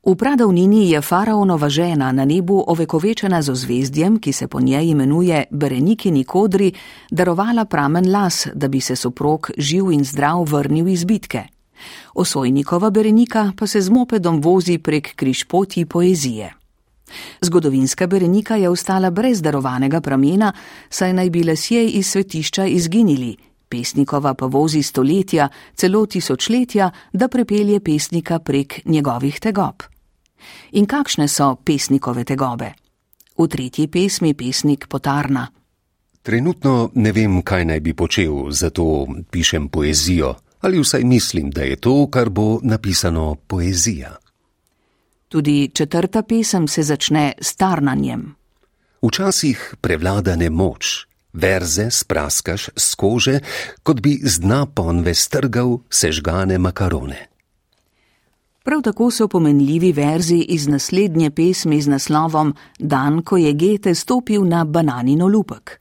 V pradavnini je faraonova žena na nebu ovekovečena z ozvezdjem, ki se po njej imenuje Berenikini kodri, darovala pramen las, da bi se soprog živ in zdrav vrnil iz bitke. Osojnikova Berenika pa se z mopedom vozi prek križpoti poezije. Zgodovinska Berenika je ostala brez darovanega pramena, saj naj bi lesje iz svetišča izginili, pesnikova pa vozi stoletja, celo tisočletja, da prepelje pesnika prek njegovih tegob. In kakšne so pesnikove tegobe? V tretji pesmi pesnik potarna. Trenutno ne vem, kaj naj bi počel, zato pišem poezijo, ali vsaj mislim, da je to, kar bo napisano poezija. Tudi četrta pesem se začne s tarnanjem. Včasih prevlada nemoč, verze spraskaš z kože, kot bi z dna ponve strgal sežgane makarone. Prav tako so pomenljivi verzi iz naslednje pesmi z naslovom Dan, ko je Gete stopil na bananino lupek.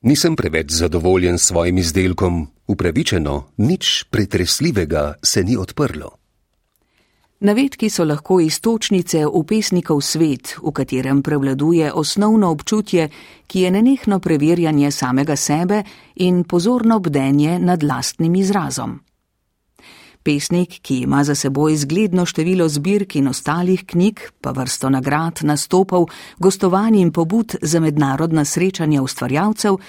Nisem preveč zadovoljen s svojim izdelkom, upravičeno, nič pretresljivega se ni odprlo. Navedki so lahko istočnice v pesnikov svet, v katerem prevladuje osnovno občutje, ki je nenehno preverjanje samega sebe in pozorno bdenje nad lastnim izrazom. Pesnik, ki ima za seboj zgledno število zbirk in ostalih knjig, pa vrsto nagrad, nastopov, gostovanj in pobud za mednarodna srečanja ustvarjalcev,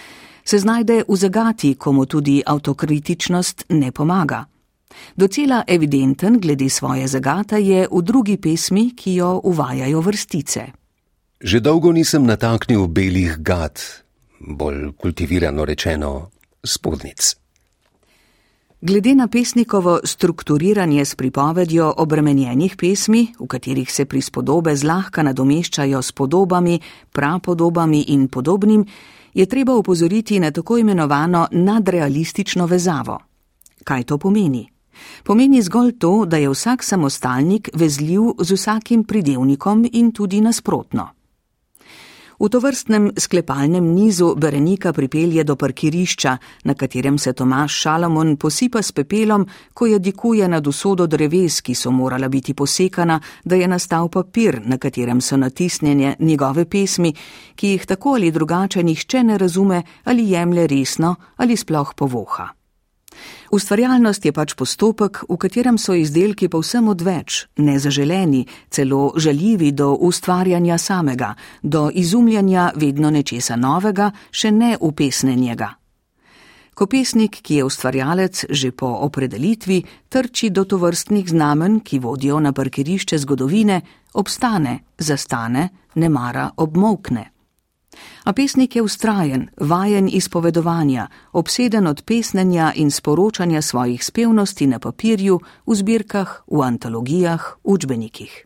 se znajde v zagati, komu tudi avtokritičnost ne pomaga. Docela evidenten glede svoje zagata je v drugi pesmi, ki jo uvajajo vrstice. Že dolgo nisem nataknil belih gat, bolj kultivirano rečeno, spodnic. Glede na pesnikovo strukturiranje s pripovedjo obremenjenih pesmi, v katerih se prispodobe zlahka nadomeščajo s podobami, prapodobami in podobnim, je treba upozoriti na tako imenovano nadrealistično vezavo. Kaj to pomeni? Pomeni zgolj to, da je vsak samostalnik vezljiv z vsakim pridevnikom in tudi nasprotno. V tovrstnem sklepalnem nizu Berenika pripelje do parkirišča, na katerem se Tomaš Šalamon posipa s pepelom, ko je dikuje nad usodo dreves, ki so morala biti posekana, da je nastal papir, na katerem so natisnjene njegove pesmi, ki jih tako ali drugače nihče ne razume ali jemlje resno ali sploh povoha. Ustvarjalnost je pač postopek, v katerem so izdelki povsem odveč, nezaželeni, celo žaljivi do ustvarjanja samega, do izumljanja vedno nečesa novega, še ne upesnenjega. Ko pesnik, ki je ustvarjalec že po opredelitvi, trči do tovrstnih znamen, ki vodijo na parkirišče zgodovine, obstane, zastane, ne mara obmokne. A pesnik je ustrajen, vajen izpovedovanja, obseden od pesnenja in sporočanja svojih spevnosti na papirju, v zbirkah, v antologijah, učbenikih.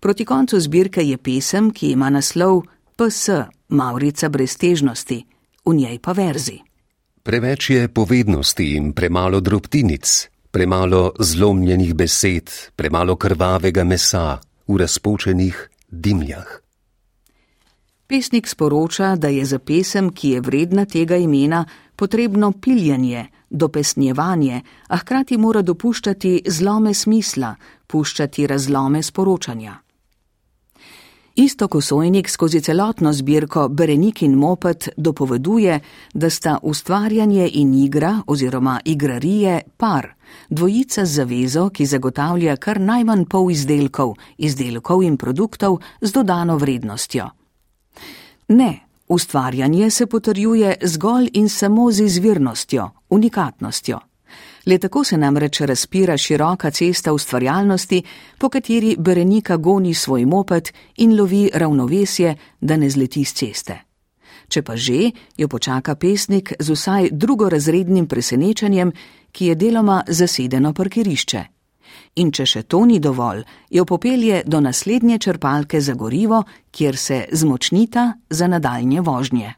Proti koncu zbirke je pesem, ki ima naslov PS, Maurica breztežnosti, v njej pa verzi. Preveč je povednosti in premalo drobtinic, premalo zlomljenih besed, premalo krvavega mesa v razpočenih dimljah. Pesnik sporoča, da je za pesem, ki je vredna tega imena, potrebno piljanje, dopesnjevanje, a hkrati mora dopuščati zlome smisla, puščati razlome sporočanja. Isto kosojnik skozi celotno zbirko Berenik in Mopet dopoveduje, da sta ustvarjanje in igra oziroma igrarije par, dvojica z zavezo, ki zagotavlja kar najmanj pol izdelkov, izdelkov in produktov z dodano vrednostjo. Ne, ustvarjanje se potrjuje zgolj in samo z izvirnostjo, unikatnostjo. Le tako se namreč razpira široka cesta ustvarjalnosti, po kateri Berenika goni svoj moped in lovi ravnovesje, da ne zleti z ceste. Če pa že, jo počaka pesnik z vsaj drugorazrednim presenečenjem, ki je deloma zasedeno parkirišče in če še to ni dovolj, jo popelje do naslednje črpalke za gorivo, kjer se zmočnita za nadaljnje vožnje.